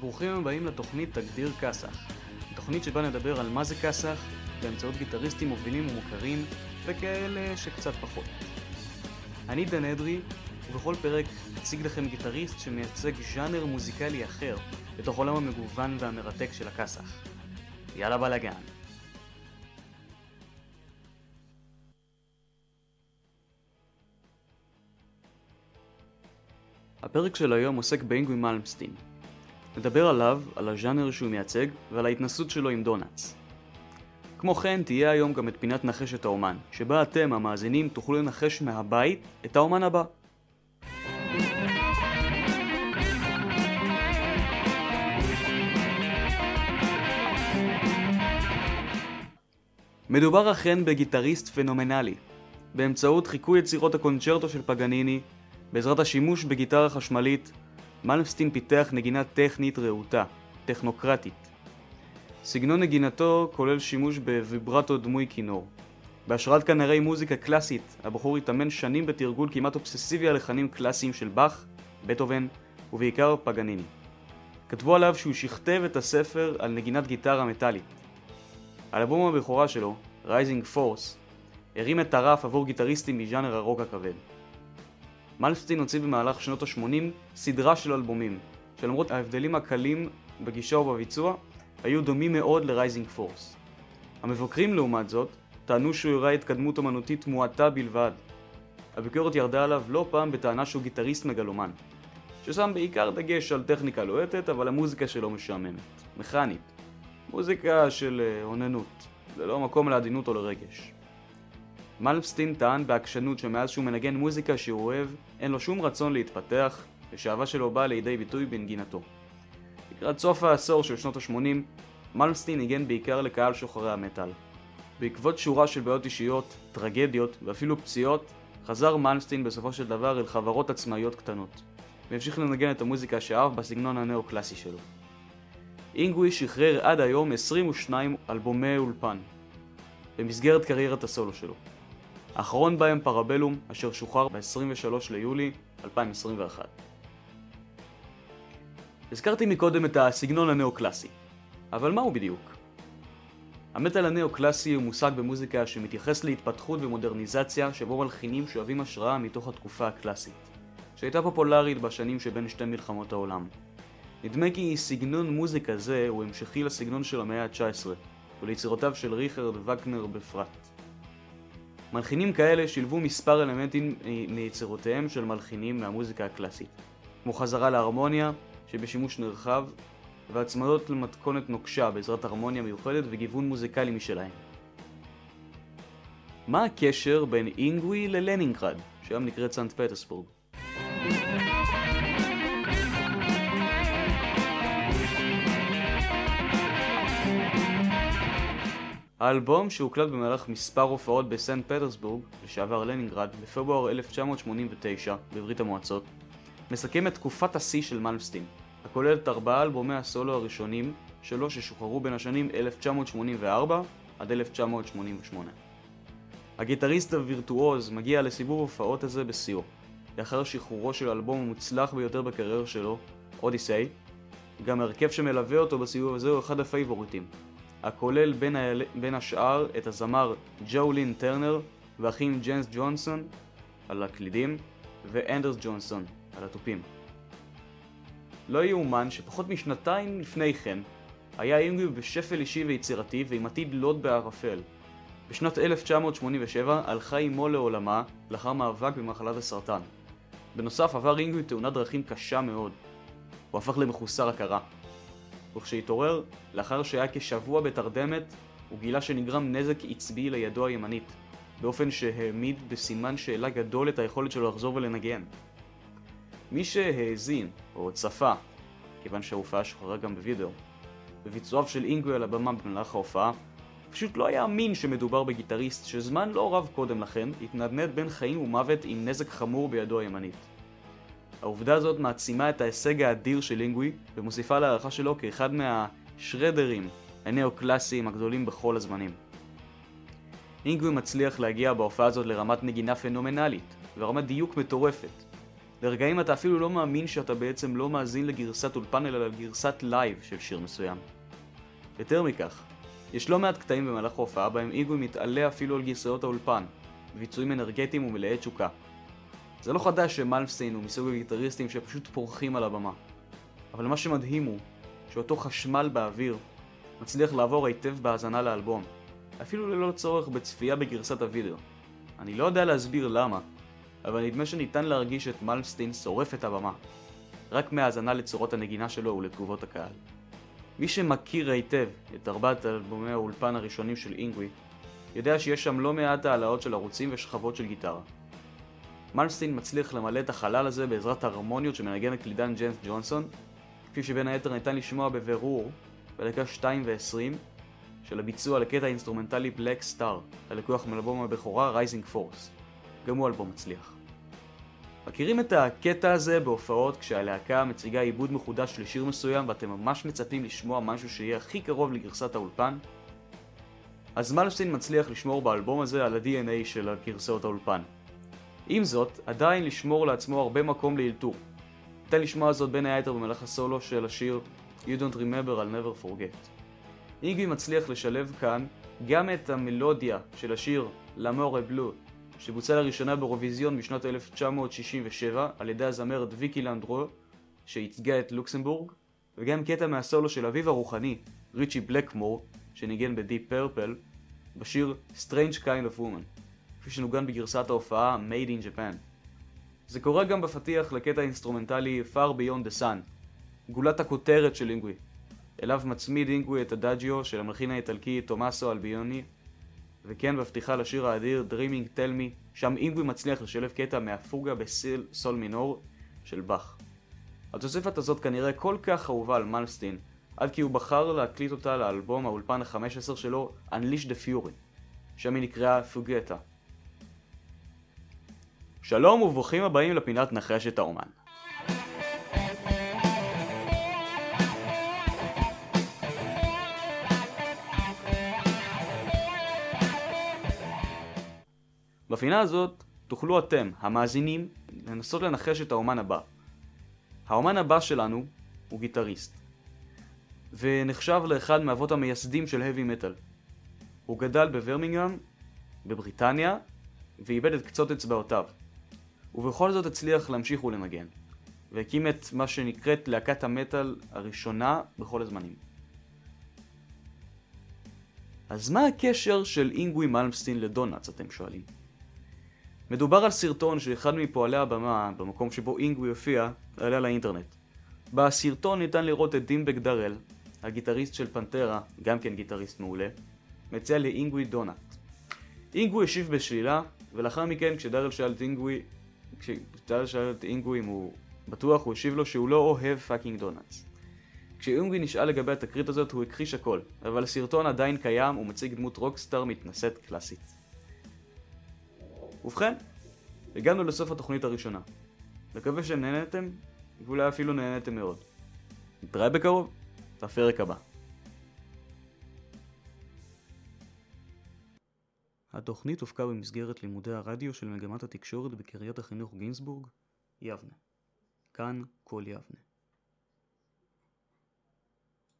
ברוכים הבאים לתוכנית תגדיר כסח. תוכנית שבה נדבר על מה זה כסח באמצעות גיטריסטים מובילים ומוכרים וכאלה שקצת פחות. אני דן אדרי, ובכל פרק אציג לכם גיטריסט שמייצג ז'אנר מוזיקלי אחר בתוך עולם המגוון והמרתק של הכסח. יאללה בלאגן. הפרק של היום עוסק באינגוי מלמסטין. נדבר עליו, על הז'אנר שהוא מייצג ועל ההתנסות שלו עם דונלדס. כמו כן תהיה היום גם את פינת נחש את האומן, שבה אתם המאזינים תוכלו לנחש מהבית את האומן הבא. מדובר אכן בגיטריסט פנומנלי. באמצעות חיקוי יצירות הקונצ'רטו של פגניני, בעזרת השימוש בגיטרה חשמלית, מלמסטין פיתח נגינה טכנית רהוטה, טכנוקרטית. סגנון נגינתו כולל שימוש בוויברטו דמוי כינור. בהשראת כנראה מוזיקה קלאסית, הבחור התאמן שנים בתרגול כמעט אובססיבי על לחנים קלאסיים של באך, בטהובן ובעיקר פגניני. כתבו עליו שהוא שכתב את הספר על נגינת גיטרה מטאלית. האלבום הבכורה שלו, Rising Force, הרים את הרף עבור גיטריסטים מז'אנר הרוק הכבד. מלפסטין הוציא במהלך שנות ה-80 סדרה של אלבומים, שלמרות ההבדלים הקלים בגישה ובביצוע, היו דומים מאוד ל-Rising Force. המבקרים לעומת זאת, טענו שהוא הראה התקדמות אמנותית מועטה בלבד. הביקורת ירדה עליו לא פעם בטענה שהוא גיטריסט מגלומן, ששם בעיקר דגש על טכניקה לוהטת, אבל המוזיקה שלו משעממת, מכנית, מוזיקה של אה, אוננות, ללא מקום לעדינות או לרגש. מלפסטין טען בעקשנות שמאז שהוא מנגן מוזיקה שהוא אוהב, אין לו שום רצון להתפתח, ושהאהבה שלו באה לידי ביטוי בנגינתו. לקראת סוף העשור של שנות ה-80, מלפסטין ניגן בעיקר לקהל שוחרי המטאל. בעקבות שורה של בעיות אישיות, טרגדיות ואפילו פציעות, חזר מלפסטין בסופו של דבר אל חברות עצמאיות קטנות, והמשיך לנגן את המוזיקה שאהב בסגנון הנאו-קלאסי שלו. אינגווי שחרר עד היום 22 אלבומי אולפן, במסגרת קריירת הסולו שלו. האחרון בהם פרבלום, אשר שוחרר ב-23 ליולי 2021. הזכרתי מקודם את הסגנון הנאו-קלאסי, אבל מהו בדיוק? המטאל הנאו-קלאסי הוא מושג במוזיקה שמתייחס להתפתחות ומודרניזציה שבו מלחינים שואבים השראה מתוך התקופה הקלאסית, שהייתה פופולרית בשנים שבין שתי מלחמות העולם. נדמה כי סגנון מוזיקה זה הוא המשכי לסגנון של המאה ה-19, וליצירותיו של ריכרד וגנר בפרט. מלחינים כאלה שילבו מספר אלמנטים מיצירותיהם של מלחינים מהמוזיקה הקלאסית, כמו חזרה להרמוניה, שבשימוש נרחב, והצמדות למתכונת נוקשה בעזרת הרמוניה מיוחדת וגיוון מוזיקלי משלהם. מה הקשר בין אינגווי ללנינגרד, שהיום נקראת סנט פטרסבורג? האלבום שהוקלט במהלך מספר הופעות בסנט פטרסבורג, לשעבר לנינגרד, בפברואר 1989 בברית המועצות, מסכם את תקופת השיא של מלמסטין, הכוללת ארבעה אלבומי הסולו הראשונים שלו ששוחררו בין השנים 1984 עד 1988. הגיטריסט הווירטואוז מגיע לסיבוב הופעות הזה בשיאו, לאחר שחרורו של האלבום המוצלח ביותר בקריירה שלו, Odyssey, גם ההרכב שמלווה אותו בסיבוב הזה הוא אחד הפייבוריטים, הכולל בין, ה... בין השאר את הזמר ג'ו לין טרנר והאחים ג'נס ג'ונסון על הקלידים ואנדרס ג'ונסון על התופים. לא יאומן שפחות משנתיים לפני כן היה אינגוי בשפל אישי ויצירתי ועם עתיד לוט בערפל. בשנת 1987 הלכה אמו לעולמה לאחר מאבק במחלת הסרטן. בנוסף עבר אינגוי תאונת דרכים קשה מאוד. הוא הפך למחוסר הכרה. וכשהתעורר, לאחר שהיה כשבוע בתרדמת, הוא גילה שנגרם נזק עצבי לידו הימנית, באופן שהעמיד בסימן שאלה גדול את היכולת שלו לחזור ולנגן. מי שהאזין, או צפה, כיוון שההופעה שוחררה גם בווידאו, בביצועיו של אינגוי על הבמה במהלך ההופעה, פשוט לא יאמין שמדובר בגיטריסט שזמן לא רב קודם לכן התנדנד בין חיים ומוות עם נזק חמור בידו הימנית. העובדה הזאת מעצימה את ההישג האדיר של אינגוי ומוסיפה להערכה שלו כאחד מהשרדרים הנאו-קלאסיים הגדולים בכל הזמנים. אינגוי מצליח להגיע בהופעה הזאת לרמת נגינה פנומנלית ורמת דיוק מטורפת. לרגעים אתה אפילו לא מאמין שאתה בעצם לא מאזין לגרסת אולפן אלא לגרסת live של שיר מסוים. יותר מכך, יש לא מעט קטעים במהלך ההופעה בהם אינגווי מתעלה אפילו על גרסאות האולפן, בביצועים אנרגטיים ומלאי תשוקה. זה לא חדש שמלמסטין הוא מסוג הגיטריסטים שפשוט פורחים על הבמה. אבל מה שמדהים הוא שאותו חשמל באוויר מצליח לעבור היטב בהאזנה לאלבום, אפילו ללא צורך בצפייה בגרסת הווידאו. אני לא יודע להסביר למה, אבל נדמה שניתן להרגיש את מלפסטין שורף את הבמה, רק מהאזנה לצורות הנגינה שלו ולתגובות הקהל. מי שמכיר היטב את ארבעת אלבומי האולפן הראשונים של אינגווי, יודע שיש שם לא מעט העלאות של ערוצים ושכבות של גיטרה. מלפסטין מצליח למלא את החלל הזה בעזרת ההרמוניות שמנגן הקלידן ג'יימס ג'ונסון, כפי שבין היתר ניתן לשמוע בבירור בדקה 2 ו-20 של הביצוע לקטע האינסטרומנטלי Black Star, הלקוח מאלבום הבכורה Rising Force. גם הוא אלבום מצליח. מכירים את הקטע הזה בהופעות כשהלהקה מציגה עיבוד מחודש לשיר מסוים ואתם ממש מצפים לשמוע משהו שיהיה הכי קרוב לגרסת האולפן? אז מלמסטין מצליח לשמור באלבום הזה על ה-DNA של הגרסאות האולפן. עם זאת, עדיין לשמור לעצמו הרבה מקום לאלתור. ניתן לשמוע זאת בין היתר במהלך הסולו של השיר You Don't Remember I'll Never Forget. איגי מצליח לשלב כאן גם את המלודיה של השיר L'Amour בלו שבוצע לראשונה באירוויזיון בשנת 1967 על ידי הזמרת ויקי לנדרו שייצגה את לוקסמבורג וגם קטע מהסולו של אביו הרוחני ריצ'י בלקמור שניגן בדיפ פרפל בשיר Strange Kind of Woman כפי שנוגן בגרסת ההופעה Made in Japan. זה קורה גם בפתיח לקטע האינסטרומנטלי Far Beyond the Sun, גולת הכותרת של אינגווי. אליו מצמיד אינגווי את האדג'יו של המלחין האיטלקי תומאסו אלבינוני, וכן בפתיחה לשיר האדיר Dreaming Tell Me, שם אינגווי מצליח לשלב קטע מהפוגה בסיל סול מינור של באך. התוספת הזאת כנראה כל כך אהובה על מלמסטין, עד כי הוא בחר להקליט אותה לאלבום האולפן ה-15 שלו, Unleash the Fury, שם היא נקראה פוגטה. שלום וברוכים הבאים לפינת נחש את האומן. בפינה הזאת תוכלו אתם, המאזינים, לנסות לנחש את האומן הבא. האומן הבא שלנו הוא גיטריסט, ונחשב לאחד מאבות המייסדים של heavy metal. הוא גדל בוורמינגהם, בבריטניה, ואיבד את קצות אצבעותיו. ובכל זאת הצליח להמשיך ולנגן, והקים את מה שנקראת להקת המטאל הראשונה בכל הזמנים. אז מה הקשר של אינגוי מלמסטין לדונלדס, אתם שואלים? מדובר על סרטון שאחד מפועלי הבמה, במקום שבו אינגוי הופיע, עלה לאינטרנט. בסרטון ניתן לראות את דימבק דרל, הגיטריסט של פנטרה, גם כן גיטריסט מעולה, מציע לאינגווי דונאט. אינגווי השיב בשלילה, ולאחר מכן כשדרל שאל את אינגווי כשדרל שאל את אינגווי אם הוא בטוח, הוא השיב לו שהוא לא אוהב פאקינג דונלדס. כשאינגוי נשאל לגבי התקרית הזאת, הוא הכחיש הכל, אבל הסרטון עדיין קיים ומציג דמות רוקסטאר מתנשאת קלאסית. ובכן, הגענו לסוף התוכנית הראשונה. מקווה שנהנתם, ואולי אפילו נהנתם מאוד. נתראה בקרוב, בפרק הבא. התוכנית הופקה במסגרת לימודי הרדיו של מגמת התקשורת בקריית החינוך גינסבורג, יבנה. כאן כל יבנה.